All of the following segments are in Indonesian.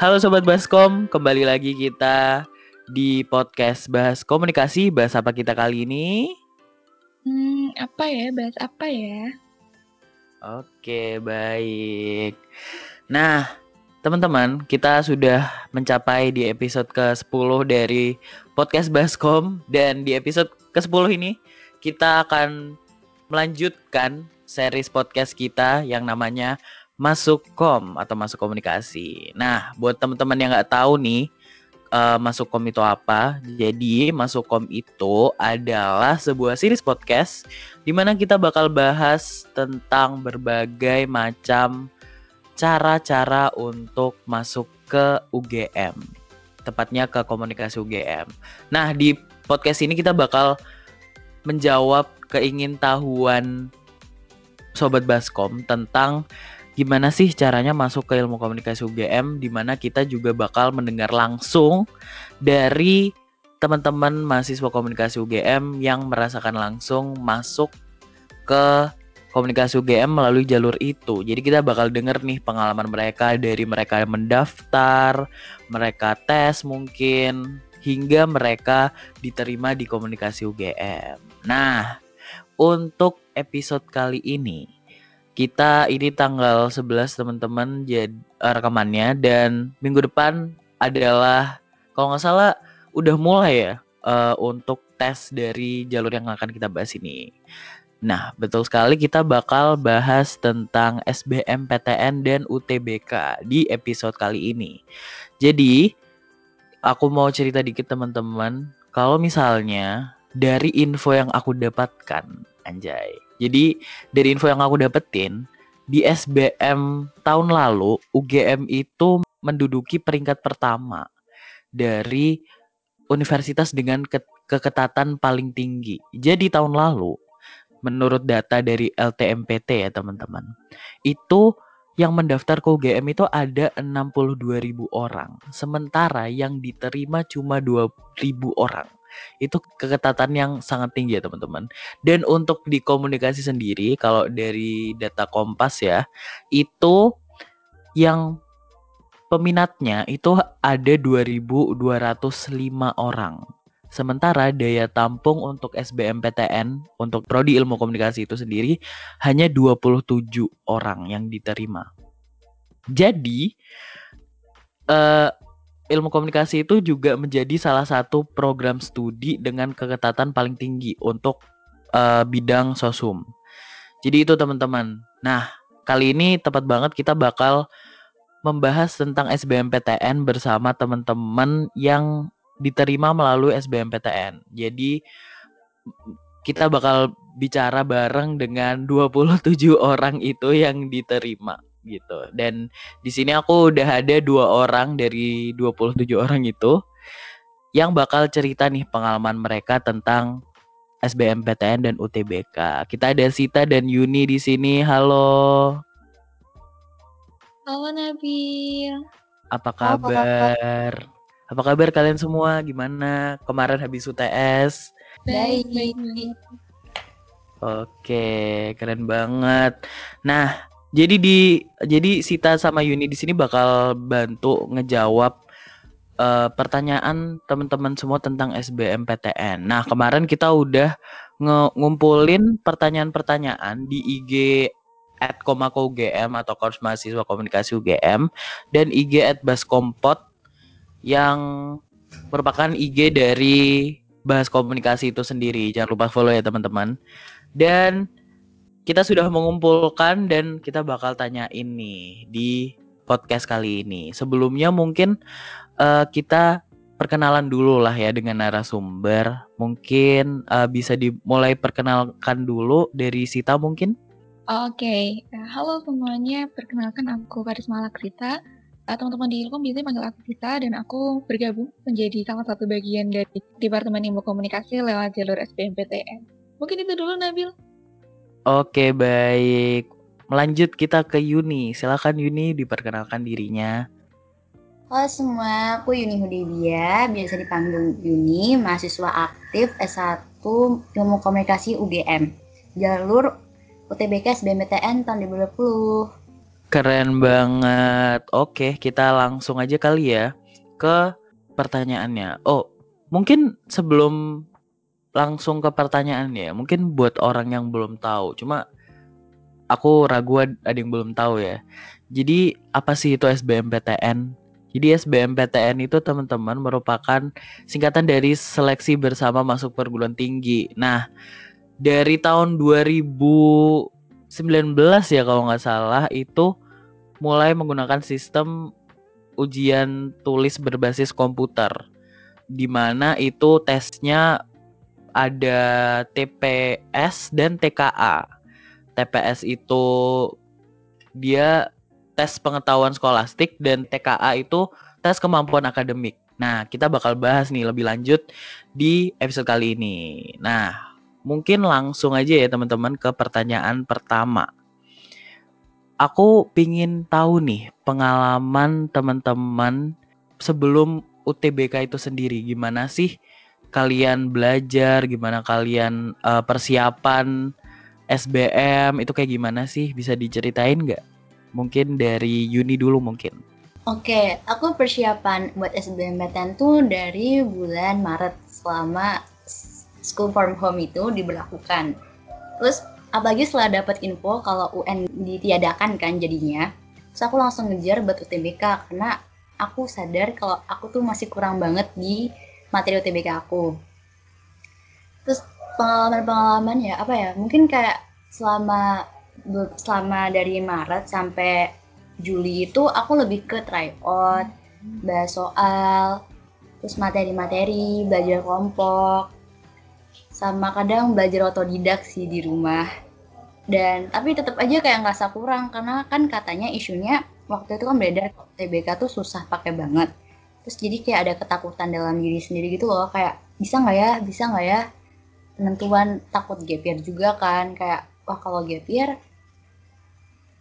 Halo Sobat Baskom, kembali lagi kita di podcast Bahas Komunikasi. Bahas apa kita kali ini? Hmm, apa ya? Bahas apa ya? Oke, baik. Nah, teman-teman, kita sudah mencapai di episode ke-10 dari podcast Baskom dan di episode ke-10 ini kita akan melanjutkan series podcast kita yang namanya Masuk Kom atau Masuk Komunikasi. Nah, buat teman-teman yang nggak tahu nih, uh, Masuk Kom itu apa? Jadi, Masuk Kom itu adalah sebuah series podcast di mana kita bakal bahas tentang berbagai macam cara-cara untuk masuk ke UGM. Tepatnya ke komunikasi UGM. Nah, di podcast ini kita bakal menjawab keingintahuan sobat Baskom tentang gimana sih caranya masuk ke ilmu komunikasi UGM di mana kita juga bakal mendengar langsung dari teman-teman mahasiswa komunikasi UGM yang merasakan langsung masuk ke komunikasi UGM melalui jalur itu. Jadi kita bakal denger nih pengalaman mereka dari mereka mendaftar, mereka tes mungkin hingga mereka diterima di komunikasi UGM. Nah, untuk episode kali ini kita ini tanggal 11 teman-teman jadi uh, rekamannya dan minggu depan adalah kalau nggak salah udah mulai ya uh, untuk tes dari jalur yang akan kita bahas ini. Nah, betul sekali kita bakal bahas tentang SBMPTN dan UTBK di episode kali ini. Jadi, aku mau cerita dikit teman-teman, kalau misalnya dari info yang aku dapatkan, anjay. Jadi, dari info yang aku dapetin, di SBM tahun lalu UGM itu menduduki peringkat pertama dari universitas dengan ke keketatan paling tinggi. Jadi tahun lalu menurut data dari LTMPT ya teman-teman. Itu yang mendaftar ke UGM itu ada 62 ribu orang. Sementara yang diterima cuma 2 ribu orang. Itu keketatan yang sangat tinggi ya teman-teman. Dan untuk di komunikasi sendiri, kalau dari data Kompas ya, itu yang peminatnya itu ada 2.205 orang. Sementara daya tampung untuk SBMPTN untuk prodi ilmu komunikasi itu sendiri hanya 27 orang yang diterima. Jadi uh, ilmu komunikasi itu juga menjadi salah satu program studi dengan keketatan paling tinggi untuk uh, bidang sosum. Jadi itu teman-teman. Nah, kali ini tepat banget kita bakal membahas tentang SBMPTN bersama teman-teman yang diterima melalui SBMPTN. Jadi kita bakal bicara bareng dengan 27 orang itu yang diterima gitu. Dan di sini aku udah ada dua orang dari 27 orang itu yang bakal cerita nih pengalaman mereka tentang SBMPTN dan UTBK. Kita ada Sita dan Yuni di sini. Halo. Halo Nabil. Apa kabar? Apa kabar kalian semua? Gimana kemarin habis UTS? Baik, baik. Oke, keren banget. Nah, jadi di jadi Sita sama Yuni di sini bakal bantu ngejawab uh, pertanyaan teman-teman semua tentang SBMPTN. Nah, kemarin kita udah ngumpulin pertanyaan-pertanyaan di IG at Komako UGM atau Kors Mahasiswa Komunikasi UGM dan IG at Baskompot yang merupakan IG dari bahas komunikasi itu sendiri. Jangan lupa follow ya teman-teman. Dan kita sudah mengumpulkan dan kita bakal tanya ini di podcast kali ini. Sebelumnya mungkin uh, kita perkenalan dulu lah ya dengan narasumber. Mungkin uh, bisa dimulai perkenalkan dulu dari Sita mungkin. Oke, okay. halo semuanya. Perkenalkan aku Karisma Lakrita teman-teman di Ilkom biasanya panggil aku Vita dan aku bergabung menjadi salah satu bagian dari Departemen Ilmu Komunikasi lewat jalur SBMPTN. Mungkin itu dulu Nabil. Oke, baik. Melanjut kita ke Yuni. Silakan Yuni diperkenalkan dirinya. Halo semua, aku Yuni Hudibia, biasa dipanggil Yuni, mahasiswa aktif S1 Ilmu Komunikasi UGM, jalur UTBK SBMPTN tahun 2020. Keren banget. Oke, kita langsung aja kali ya ke pertanyaannya. Oh, mungkin sebelum langsung ke pertanyaannya, mungkin buat orang yang belum tahu. Cuma aku ragu ada yang belum tahu ya. Jadi apa sih itu SBMPTN? Jadi SBMPTN itu teman-teman merupakan singkatan dari seleksi bersama masuk perguruan tinggi. Nah, dari tahun 2019 ya kalau nggak salah itu mulai menggunakan sistem ujian tulis berbasis komputer. Di mana itu tesnya ada TPS dan TKA. TPS itu dia tes pengetahuan skolastik dan TKA itu tes kemampuan akademik. Nah, kita bakal bahas nih lebih lanjut di episode kali ini. Nah, mungkin langsung aja ya teman-teman ke pertanyaan pertama. Aku pingin tahu nih pengalaman teman-teman sebelum UTBK itu sendiri. Gimana sih kalian belajar, gimana kalian uh, persiapan SBM itu kayak gimana sih? Bisa diceritain nggak? Mungkin dari Yuni dulu mungkin. Oke, aku persiapan buat SBMPTN tuh dari bulan Maret selama school from home itu diberlakukan. Terus apalagi setelah dapat info kalau UN ditiadakan kan jadinya, terus aku langsung ngejar buat UTBK karena aku sadar kalau aku tuh masih kurang banget di materi UTBK aku. Terus pengalaman-pengalaman ya apa ya? Mungkin kayak selama selama dari Maret sampai Juli itu aku lebih ke tryout, bahas soal, terus materi-materi, belajar kelompok, sama kadang belajar otodidak sih di rumah. Dan tapi tetap aja kayak ngerasa kurang karena kan katanya isunya waktu itu kan beredar TBK tuh susah pakai banget. Terus jadi kayak ada ketakutan dalam diri sendiri gitu loh kayak bisa nggak ya, bisa nggak ya? Penentuan takut gap year juga kan kayak wah kalau gap year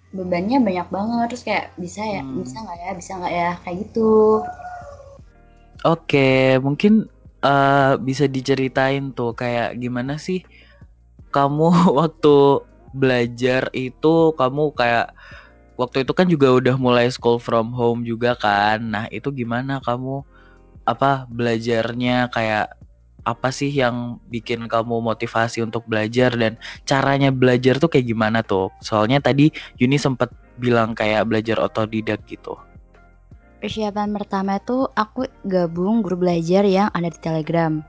bebannya banyak banget. Terus kayak bisa ya? Hmm. bisa nggak ya? Bisa nggak ya? Kayak gitu. Oke mungkin uh, bisa diceritain tuh kayak gimana sih kamu waktu belajar itu kamu kayak waktu itu kan juga udah mulai school from home juga kan nah itu gimana kamu apa belajarnya kayak apa sih yang bikin kamu motivasi untuk belajar dan caranya belajar tuh kayak gimana tuh? Soalnya tadi Yuni sempat bilang kayak belajar otodidak gitu. Persiapan pertama itu aku gabung grup belajar yang ada di Telegram.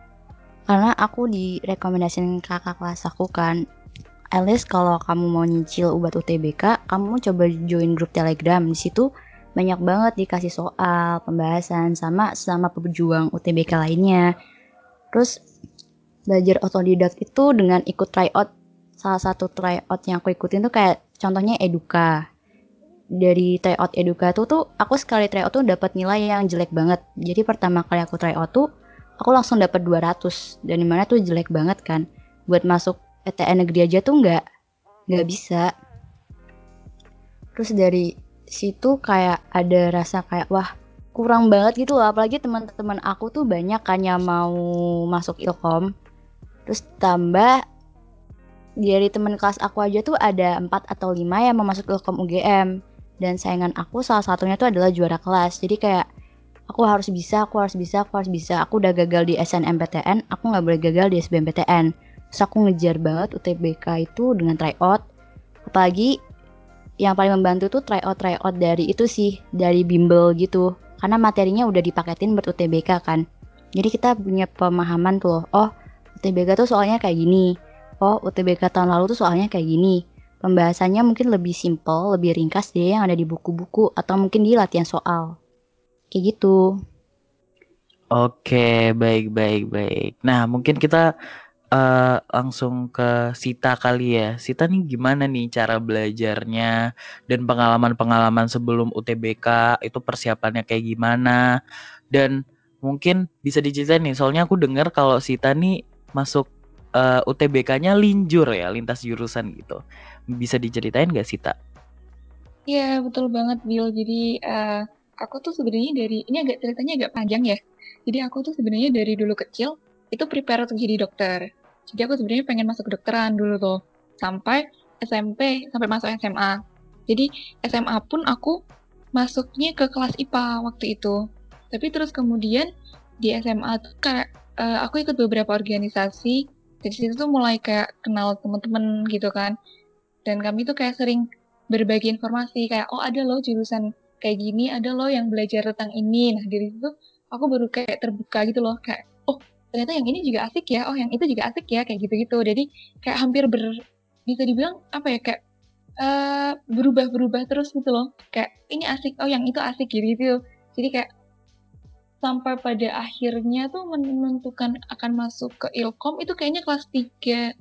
Karena aku direkomendasiin kakak kelas aku kan, at least kalau kamu mau nyicil ubat UTBK, kamu coba join grup Telegram. Di situ banyak banget dikasih soal, pembahasan sama sama pejuang UTBK lainnya Terus belajar otodidak itu dengan ikut tryout. Salah satu tryout yang aku ikutin tuh kayak contohnya Eduka. Dari tryout Eduka tuh tuh aku sekali tryout tuh dapat nilai yang jelek banget. Jadi pertama kali aku tryout tuh aku langsung dapat 200 dan di mana tuh jelek banget kan. Buat masuk PTN negeri aja tuh nggak nggak bisa. Terus dari situ kayak ada rasa kayak wah kurang banget gitu loh. Apalagi teman-teman aku tuh banyak kan yang mau masuk ilkom. Terus tambah dari teman kelas aku aja tuh ada 4 atau 5 yang mau masuk ilkom UGM dan saingan aku salah satunya tuh adalah juara kelas. Jadi kayak aku harus bisa aku harus bisa aku harus bisa. Aku udah gagal di SNMPTN aku nggak boleh gagal di SBMPTN terus aku ngejar banget UTBK itu dengan tryout. Apalagi yang paling membantu tuh tryout tryout dari itu sih dari bimbel gitu. Karena materinya udah dipaketin buat UTBK kan. Jadi kita punya pemahaman tuh oh UTBK tuh soalnya kayak gini. Oh UTBK tahun lalu tuh soalnya kayak gini. Pembahasannya mungkin lebih simple lebih ringkas deh yang ada di buku-buku atau mungkin di latihan soal. Kayak gitu. Oke, baik, baik, baik. Nah, mungkin kita uh, langsung ke Sita kali ya. Sita nih gimana nih cara belajarnya dan pengalaman-pengalaman sebelum UTBK itu persiapannya kayak gimana? Dan mungkin bisa diceritain nih, soalnya aku dengar kalau Sita nih masuk uh, eh, UTBK-nya linjur ya, lintas jurusan gitu. Bisa diceritain gak Sita? Iya betul banget Bill. Jadi uh, aku tuh sebenarnya dari ini agak ceritanya agak panjang ya. Jadi aku tuh sebenarnya dari dulu kecil itu prepare untuk jadi dokter. Jadi aku sebenarnya pengen masuk kedokteran dulu tuh sampai SMP sampai masuk SMA. Jadi SMA pun aku masuknya ke kelas IPA waktu itu. Tapi terus kemudian di SMA tuh kayak uh, aku ikut beberapa organisasi. Dari situ tuh mulai kayak kenal teman-teman gitu kan. Dan kami tuh kayak sering berbagi informasi kayak oh ada loh jurusan kayak gini, ada loh yang belajar tentang ini. Nah dari situ aku baru kayak terbuka gitu loh kayak oh ternyata yang ini juga asik ya, oh yang itu juga asik ya kayak gitu-gitu. Jadi kayak hampir ber bisa dibilang apa ya kayak uh, berubah-berubah terus gitu loh. Kayak ini asik, oh yang itu asik gitu gitu. Jadi kayak sampai pada akhirnya tuh menentukan akan masuk ke Ilkom itu kayaknya kelas 3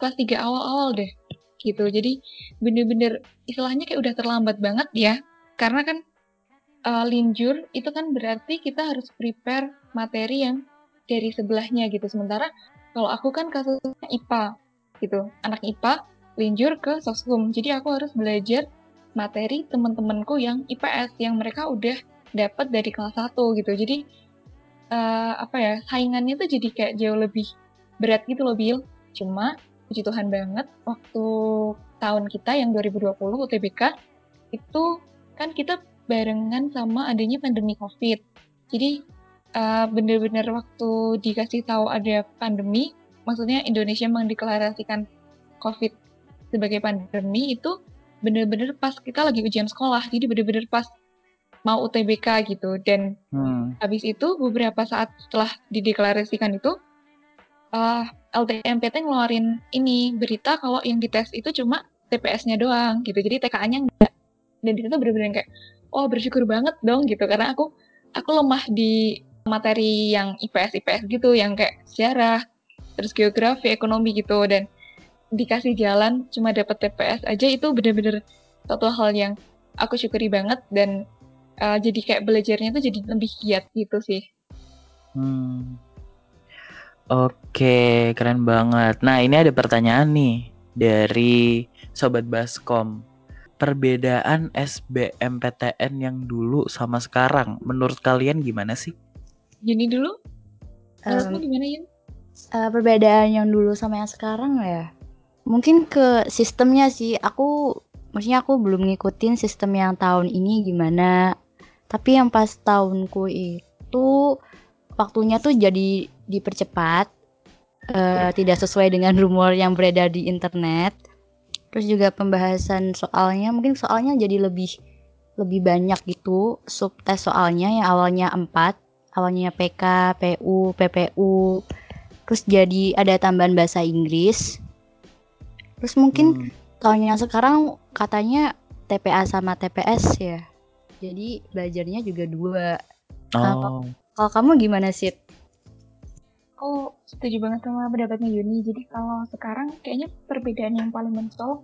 kelas 3 awal-awal deh gitu. Jadi bener-bener istilahnya kayak udah terlambat banget ya. Karena kan uh, linjur itu kan berarti kita harus prepare materi yang dari sebelahnya gitu. Sementara kalau aku kan kasusnya IPA gitu. Anak IPA linjur ke soshum. Jadi aku harus belajar materi teman-temanku yang IPS yang mereka udah dapat dari kelas 1 gitu. Jadi uh, apa ya, saingannya tuh jadi kayak jauh lebih berat gitu loh, Bill. Cuma puji Tuhan banget waktu tahun kita yang 2020 UTBK itu kan kita barengan sama adanya pandemi COVID. Jadi uh, bener-bener waktu dikasih tahu ada pandemi, maksudnya Indonesia mendeklarasikan COVID sebagai pandemi itu bener-bener pas kita lagi ujian sekolah jadi bener-bener pas mau UTBK gitu. Dan hmm. habis itu beberapa saat setelah dideklarasikan itu uh, LTMPT ngeluarin ini berita kalau yang dites itu cuma TPS-nya doang gitu. Jadi TKA-nya enggak. Dan di situ bener-bener kayak oh bersyukur banget dong gitu. Karena aku aku lemah di materi yang IPS IPS gitu yang kayak sejarah terus geografi ekonomi gitu dan dikasih jalan cuma dapat TPS aja itu bener-bener satu hal yang aku syukuri banget dan uh, jadi kayak belajarnya tuh jadi lebih giat gitu sih. Hmm. Oke, keren banget. Nah, ini ada pertanyaan nih dari sobat Baskom. Perbedaan SBMPTN yang dulu sama sekarang, menurut kalian gimana sih? Jadi dulu, menurutmu um, gimana ya? Uh, perbedaan yang dulu sama yang sekarang ya? Mungkin ke sistemnya sih, aku maksudnya aku belum ngikutin sistem yang tahun ini gimana. Tapi yang pas tahunku itu waktunya tuh jadi dipercepat, uh, tidak sesuai dengan rumor yang beredar di internet. Terus juga pembahasan soalnya mungkin soalnya jadi lebih lebih banyak gitu subtes soalnya yang awalnya 4 awalnya PK, PU, PPU terus jadi ada tambahan bahasa Inggris Terus mungkin hmm. tahun yang sekarang katanya TPA sama TPS ya. Jadi belajarnya juga dua. Oh. Kalau kamu gimana sih? Aku setuju banget sama pendapatnya Yuni. Jadi kalau sekarang kayaknya perbedaan yang paling mencolok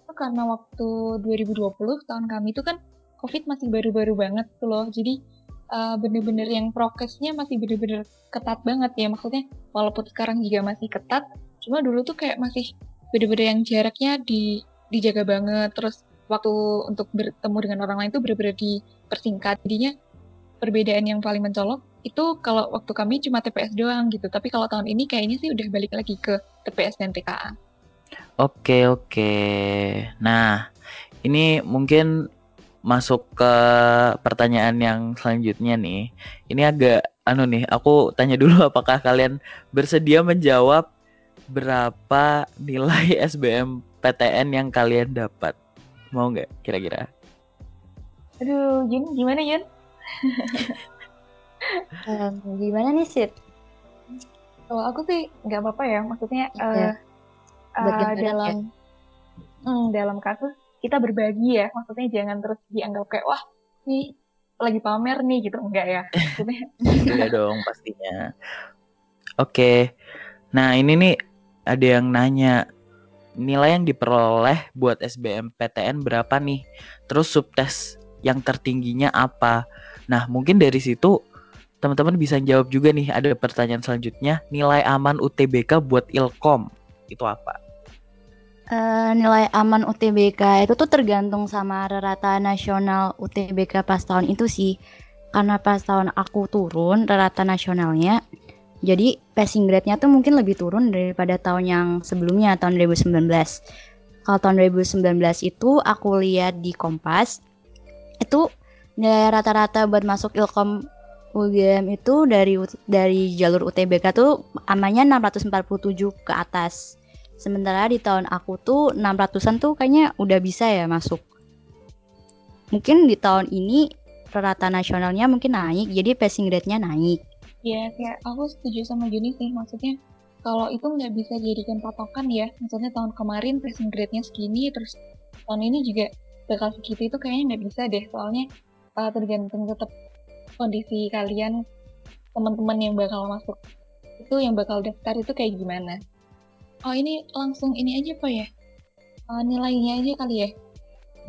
itu karena waktu 2020 tahun kami itu kan COVID masih baru-baru banget tuh loh. Jadi uh, bener-bener yang prokesnya masih bener-bener ketat banget ya. Maksudnya walaupun sekarang juga masih ketat, cuma dulu tuh kayak masih bener-bener yang jaraknya di dijaga banget. Terus waktu untuk bertemu dengan orang lain itu bener-bener dipersingkat. Jadinya perbedaan yang paling mencolok itu kalau waktu kami cuma TPS doang gitu. Tapi kalau tahun ini kayaknya sih udah balik lagi ke TPS dan TKA oke oke. Nah ini mungkin masuk ke pertanyaan yang selanjutnya nih ini agak anu nih aku tanya dulu apakah kalian bersedia menjawab berapa nilai SBMPTN yang kalian dapat? Mau nggak kira-kira? Aduh, Jun, gimana Jun? um, gimana nih Sid? Kalau aku sih nggak apa-apa ya, maksudnya uh, uh, dalam ya? hmm, dalam kasus kita berbagi ya, maksudnya jangan terus dianggap kayak wah nih lagi pamer nih gitu enggak ya? Maksudnya Iya dong pastinya. Oke, nah ini nih ada yang nanya nilai yang diperoleh buat SBMPTN berapa nih? Terus subtes yang tertingginya apa? Nah, mungkin dari situ teman-teman bisa jawab juga nih. Ada pertanyaan selanjutnya, nilai aman UTBK buat Ilkom itu apa? Uh, nilai aman UTBK itu tuh tergantung sama rata nasional UTBK pas tahun itu sih. Karena pas tahun aku turun rata nasionalnya jadi passing grade-nya tuh mungkin lebih turun daripada tahun yang sebelumnya tahun 2019. Kalau tahun 2019 itu aku lihat di Kompas itu nilai rata-rata buat masuk Ilkom UGM itu dari dari jalur UTBK tuh amannya 647 ke atas. Sementara di tahun aku tuh 600-an tuh kayaknya udah bisa ya masuk. Mungkin di tahun ini rata nasionalnya mungkin naik, jadi passing grade-nya naik. Iya, kayak aku setuju sama Juni sih. Maksudnya kalau itu nggak bisa jadikan patokan ya. Maksudnya tahun kemarin passing grade-nya segini, terus tahun ini juga bakal segitu itu kayaknya nggak bisa deh. Soalnya uh, tergantung tetap kondisi kalian, teman-teman yang bakal masuk itu yang bakal daftar itu kayak gimana. Oh ini langsung ini aja pak ya? Uh, nilainya aja kali ya?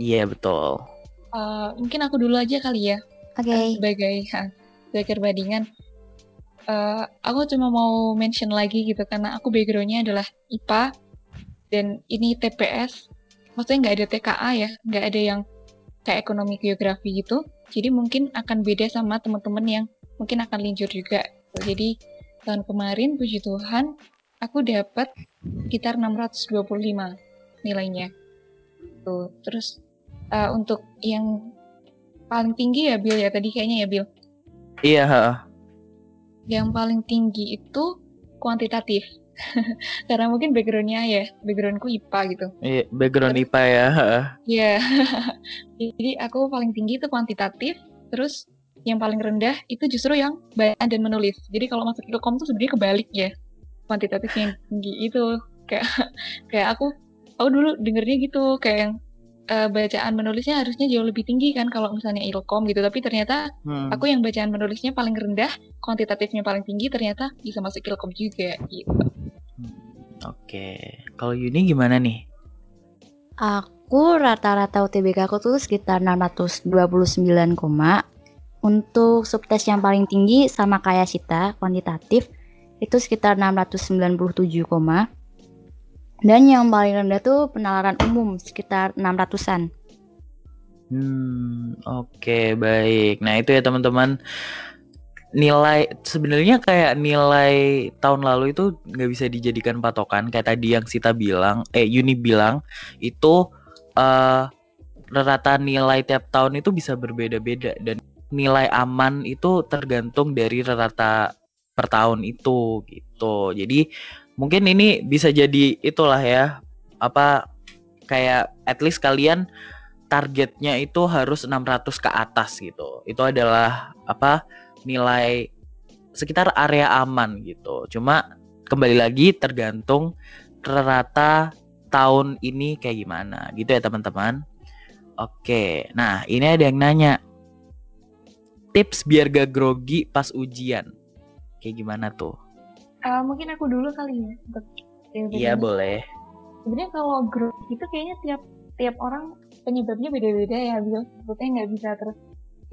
Iya betul. Uh, mungkin aku dulu aja kali ya. Oke. Okay. Uh, sebagai uh, sebagai perbandingan uh, aku cuma mau mention lagi gitu karena aku backgroundnya adalah IPA dan ini TPS maksudnya nggak ada TKA ya nggak ada yang kayak ekonomi geografi gitu jadi mungkin akan beda sama teman-teman yang mungkin akan linjur juga jadi tahun kemarin puji Tuhan aku dapat sekitar 625 nilainya. Tuh terus uh, untuk yang paling tinggi ya Bill ya tadi kayaknya ya Bill iya yang paling tinggi itu kuantitatif. Karena mungkin backgroundnya ya backgroundku IPA gitu. Iya background IPA ya iya. Jadi aku paling tinggi itu kuantitatif terus yang paling rendah itu justru yang bacaan dan menulis. Jadi kalau masuk ilkom tuh sebenarnya kebalik ya kuantitatif yang tinggi itu kayak kayak aku aku dulu dengernya gitu kayak yang uh, bacaan menulisnya harusnya jauh lebih tinggi kan kalau misalnya ilkom gitu tapi ternyata hmm. aku yang bacaan menulisnya paling rendah kuantitatifnya paling tinggi ternyata bisa masuk ilkom juga gitu hmm. oke okay. kalau Yuni gimana nih aku rata-rata UTBK aku tuh sekitar 629, untuk subtes yang paling tinggi sama kayak Sita kuantitatif itu sekitar 697, dan yang paling rendah tuh penalaran umum sekitar 600-an. Hmm, oke okay, baik. Nah, itu ya teman-teman nilai sebenarnya kayak nilai tahun lalu itu nggak bisa dijadikan patokan kayak tadi yang Sita bilang eh Yuni bilang itu uh, rata nilai tiap tahun itu bisa berbeda-beda dan nilai aman itu tergantung dari rata per tahun itu gitu jadi mungkin ini bisa jadi itulah ya apa kayak at least kalian targetnya itu harus 600 ke atas gitu. Itu adalah apa nilai sekitar area aman gitu. Cuma kembali lagi tergantung rata tahun ini kayak gimana gitu ya teman-teman. Oke, nah ini ada yang nanya tips biar gak grogi pas ujian. Kayak gimana tuh? Uh, mungkin aku dulu kali ya untuk Iya boleh. Sebenarnya kalau grup itu kayaknya tiap tiap orang penyebabnya beda-beda ya, Bil. Maksudnya nggak bisa terus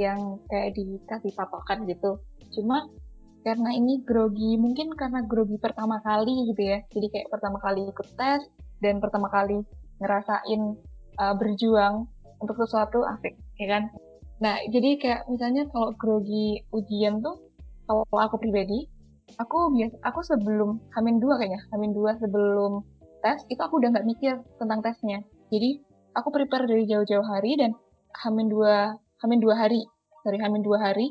yang kayak dikasih patokan gitu. Cuma karena ini grogi, mungkin karena grogi pertama kali gitu ya. Jadi kayak pertama kali ikut tes dan pertama kali ngerasain uh, berjuang untuk sesuatu asik, ya kan? Nah, jadi kayak misalnya kalau grogi ujian tuh, kalau aku pribadi, aku biasa aku sebelum hamin dua kayaknya hamin dua sebelum tes itu aku udah nggak mikir tentang tesnya. Jadi aku prepare dari jauh-jauh hari dan hamin dua hamin dua hari dari hamin dua hari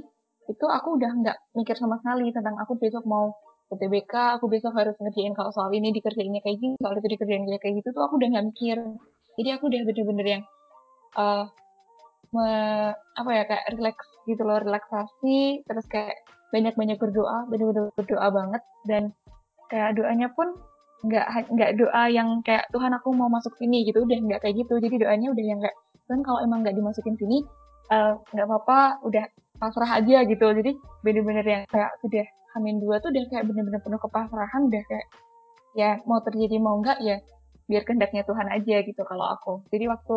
itu aku udah nggak mikir sama sekali tentang aku besok mau UTBK aku besok harus ngerjain kalau soal ini dikerjainnya kayak gini soal itu dikerjain kayak gitu tuh aku udah nggak mikir. Jadi aku udah bener-bener yang uh, me, apa ya kayak relax gitu loh relaksasi terus kayak banyak-banyak berdoa benar-benar berdoa banget. Dan kayak doanya pun nggak nggak doa yang kayak Tuhan aku mau masuk sini gitu. Udah nggak kayak gitu. Jadi doanya udah yang kayak Tuhan kalau emang nggak dimasukin sini eh, nggak uh, apa-apa udah pasrah aja gitu. Jadi bener-bener yang kayak sudah hamin dua tuh udah kayak bener-bener penuh kepasrahan udah kayak ya mau terjadi mau nggak ya biar kehendaknya Tuhan aja gitu kalau aku. Jadi waktu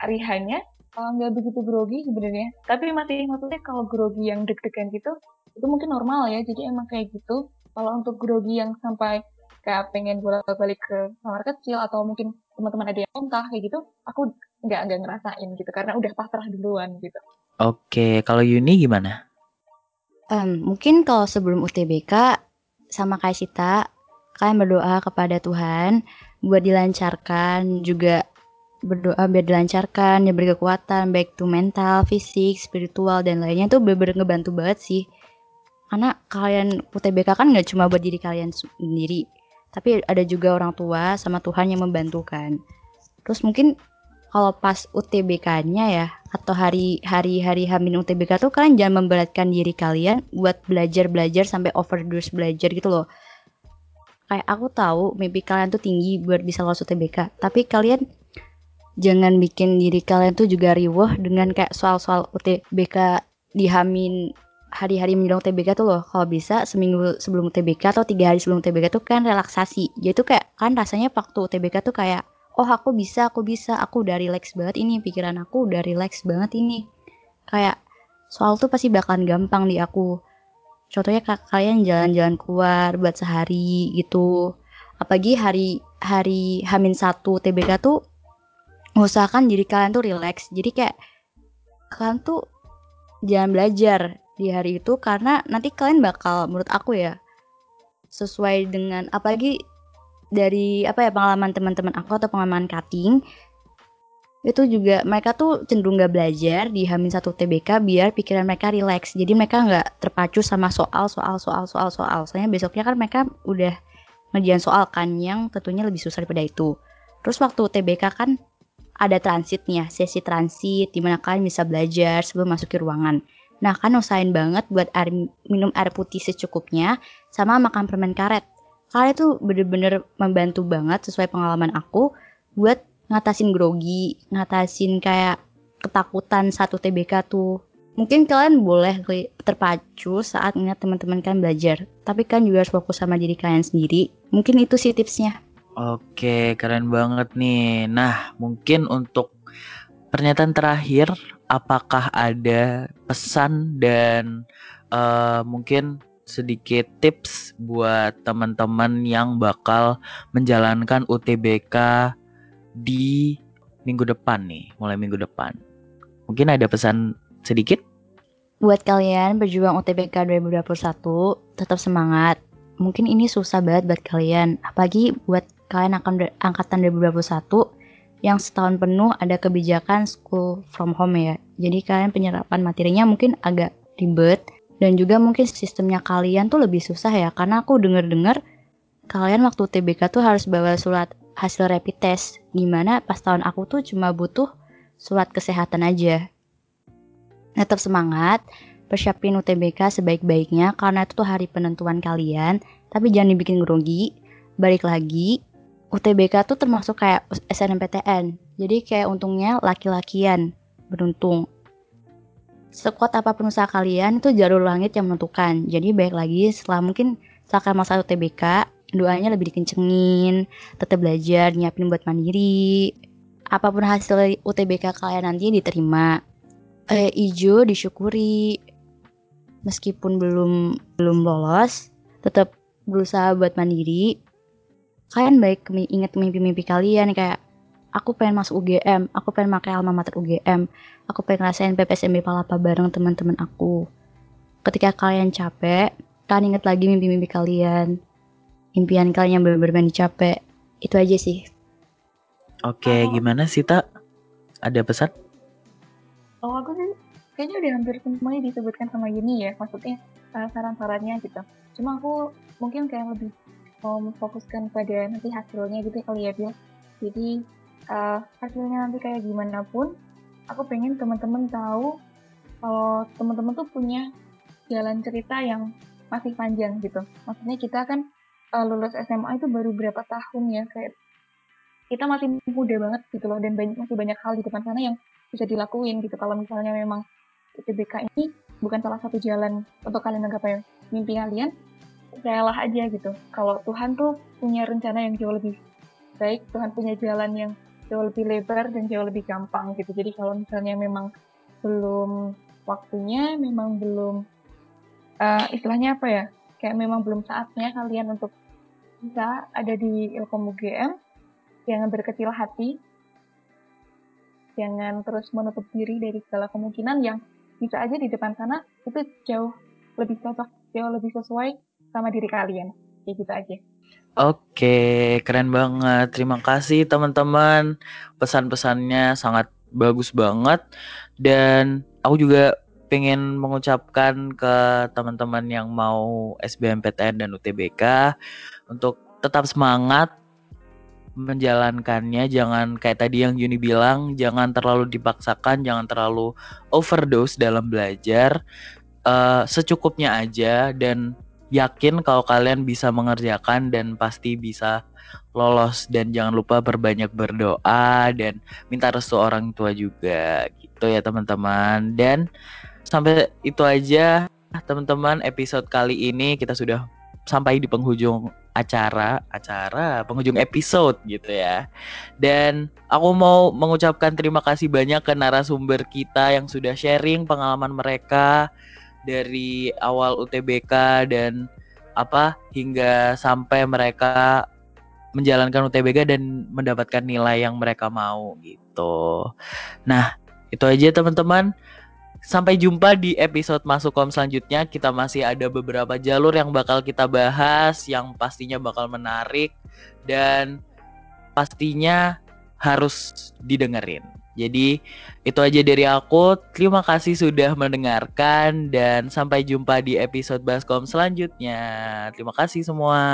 hari hanya nggak uh, begitu grogi sebenarnya. Tapi masih maksudnya kalau grogi yang deg-degan gitu itu mungkin normal ya. Jadi emang kayak gitu. Kalau untuk grogi yang sampai kayak pengen bolak-balik ke kamar kecil atau mungkin teman-teman ada yang muntah kayak gitu aku nggak nggak ngerasain gitu. Karena udah pasrah duluan gitu. Oke kalau Yuni gimana? Um, mungkin kalau sebelum UTBK sama kayak Sita kalian berdoa kepada Tuhan buat dilancarkan. Juga berdoa biar dilancarkan, diberi kekuatan baik itu mental, fisik, spiritual dan lainnya tuh bener-bener ngebantu banget sih. Karena kalian UTBK kan nggak cuma buat diri kalian sendiri, tapi ada juga orang tua sama Tuhan yang membantu kan. Terus mungkin kalau pas UTBK-nya ya atau hari hari hari hamin UTBK tuh kalian jangan memberatkan diri kalian buat belajar belajar sampai overdose belajar gitu loh. Kayak aku tahu mimpi kalian tuh tinggi buat bisa lolos UTBK, tapi kalian jangan bikin diri kalian tuh juga riweh dengan kayak soal-soal UTBK dihamin hari-hari menjelang UTBK tuh loh kalau bisa seminggu sebelum UTBK atau tiga hari sebelum UTBK tuh kan relaksasi jadi tuh kayak kan rasanya waktu UTBK tuh kayak oh aku bisa aku bisa aku udah relax banget ini pikiran aku udah relax banget ini kayak soal tuh pasti bakalan gampang di aku contohnya kalian jalan-jalan keluar buat sehari gitu apalagi hari hari Hamin satu TBK tuh usahakan diri kalian tuh relax. Jadi kayak kalian tuh jangan belajar di hari itu karena nanti kalian bakal menurut aku ya sesuai dengan apalagi dari apa ya pengalaman teman-teman aku atau pengalaman cutting itu juga mereka tuh cenderung gak belajar di Hamin satu TBK biar pikiran mereka relax. Jadi mereka nggak terpacu sama soal soal soal soal soal. Soalnya besoknya kan mereka udah ngerjain soal kan yang tentunya lebih susah daripada itu. Terus waktu TBK kan ada transitnya, sesi transit di mana kalian bisa belajar sebelum masuk ke ruangan. Nah kan usahain banget buat air, minum air putih secukupnya sama makan permen karet. Kalian tuh bener-bener membantu banget sesuai pengalaman aku buat ngatasin grogi, ngatasin kayak ketakutan satu TBK tuh. Mungkin kalian boleh terpacu saat ingat teman-teman kalian belajar, tapi kan juga harus fokus sama diri kalian sendiri. Mungkin itu sih tipsnya. Oke, keren banget nih. Nah, mungkin untuk pernyataan terakhir, apakah ada pesan dan uh, mungkin sedikit tips buat teman-teman yang bakal menjalankan UTBK di minggu depan nih, mulai minggu depan. Mungkin ada pesan sedikit? Buat kalian berjuang UTBK 2021, tetap semangat. Mungkin ini susah banget buat kalian, apalagi buat kalian akan angkatan 2021 yang setahun penuh ada kebijakan school from home ya. Jadi kalian penyerapan materinya mungkin agak ribet dan juga mungkin sistemnya kalian tuh lebih susah ya karena aku denger-dengar kalian waktu TBK tuh harus bawa surat hasil rapid test gimana pas tahun aku tuh cuma butuh surat kesehatan aja. Tetap semangat, persiapin UTBK sebaik-baiknya karena itu tuh hari penentuan kalian, tapi jangan dibikin grogi. Balik lagi, UTBK tuh termasuk kayak SNMPTN. Jadi kayak untungnya laki-lakian beruntung. Sekuat apa pun usaha kalian itu jalur langit yang menentukan. Jadi baik lagi setelah mungkin setelah masa UTBK doanya lebih dikencengin, tetap belajar, nyiapin buat mandiri. Apa pun hasil UTBK kalian nanti diterima. Eh, ijo disyukuri. Meskipun belum belum lolos, tetap berusaha buat mandiri, kalian baik inget mimpi-mimpi kalian kayak aku pengen masuk UGM, aku pengen pakai alma mater UGM, aku pengen ngerasain PPSMB Palapa bareng teman-teman aku. Ketika kalian capek, kalian inget lagi mimpi-mimpi kalian, impian kalian yang benar-benar dicapai. Itu aja sih. Oke, gimana sih tak? Ada pesan? Oh aku sih kayaknya udah hampir semuanya disebutkan sama Yuni ya, maksudnya uh, saran-sarannya gitu. Cuma aku mungkin kayak lebih memfokuskan pada nanti hasilnya gitu kali ya Bil. Jadi uh, hasilnya nanti kayak gimana pun, aku pengen teman-teman tahu kalau teman-teman tuh punya jalan cerita yang masih panjang gitu. Maksudnya kita kan uh, lulus SMA itu baru berapa tahun ya kayak kita masih muda banget gitu loh dan banyak, masih banyak hal di depan sana yang bisa dilakuin gitu. Kalau misalnya memang UTBK ini bukan salah satu jalan untuk kalian menggapai mimpi kalian, percayalah aja gitu. Kalau Tuhan tuh punya rencana yang jauh lebih baik Tuhan punya jalan yang jauh lebih lebar dan jauh lebih gampang gitu. Jadi kalau misalnya memang belum waktunya memang belum uh, istilahnya apa ya? Kayak memang belum saatnya kalian untuk bisa ada di Ilkom UGM jangan berkecil hati. Jangan terus menutup diri dari segala kemungkinan yang bisa aja di depan sana itu jauh lebih cocok jauh lebih sesuai sama diri kalian. Kayak gitu aja. Oke, keren banget. Terima kasih teman-teman. Pesan-pesannya sangat bagus banget dan aku juga pengen mengucapkan ke teman-teman yang mau SBMPTN dan UTBK untuk tetap semangat menjalankannya jangan kayak tadi yang Juni bilang jangan terlalu dipaksakan jangan terlalu overdose dalam belajar uh, secukupnya aja dan yakin kalau kalian bisa mengerjakan dan pasti bisa lolos. Dan jangan lupa berbanyak berdoa dan minta restu orang tua juga. Gitu ya teman-teman. Dan sampai itu aja teman-teman episode kali ini kita sudah sampai di penghujung acara acara penghujung episode gitu ya. Dan aku mau mengucapkan terima kasih banyak ke narasumber kita yang sudah sharing pengalaman mereka dari awal UTBK dan apa hingga sampai mereka menjalankan UTBK dan mendapatkan nilai yang mereka mau gitu. Nah, itu aja teman-teman. Sampai jumpa di episode Masuk Kom selanjutnya. Kita masih ada beberapa jalur yang bakal kita bahas yang pastinya bakal menarik dan pastinya harus didengerin. Jadi itu aja dari aku. Terima kasih sudah mendengarkan dan sampai jumpa di episode Baskom selanjutnya. Terima kasih semua.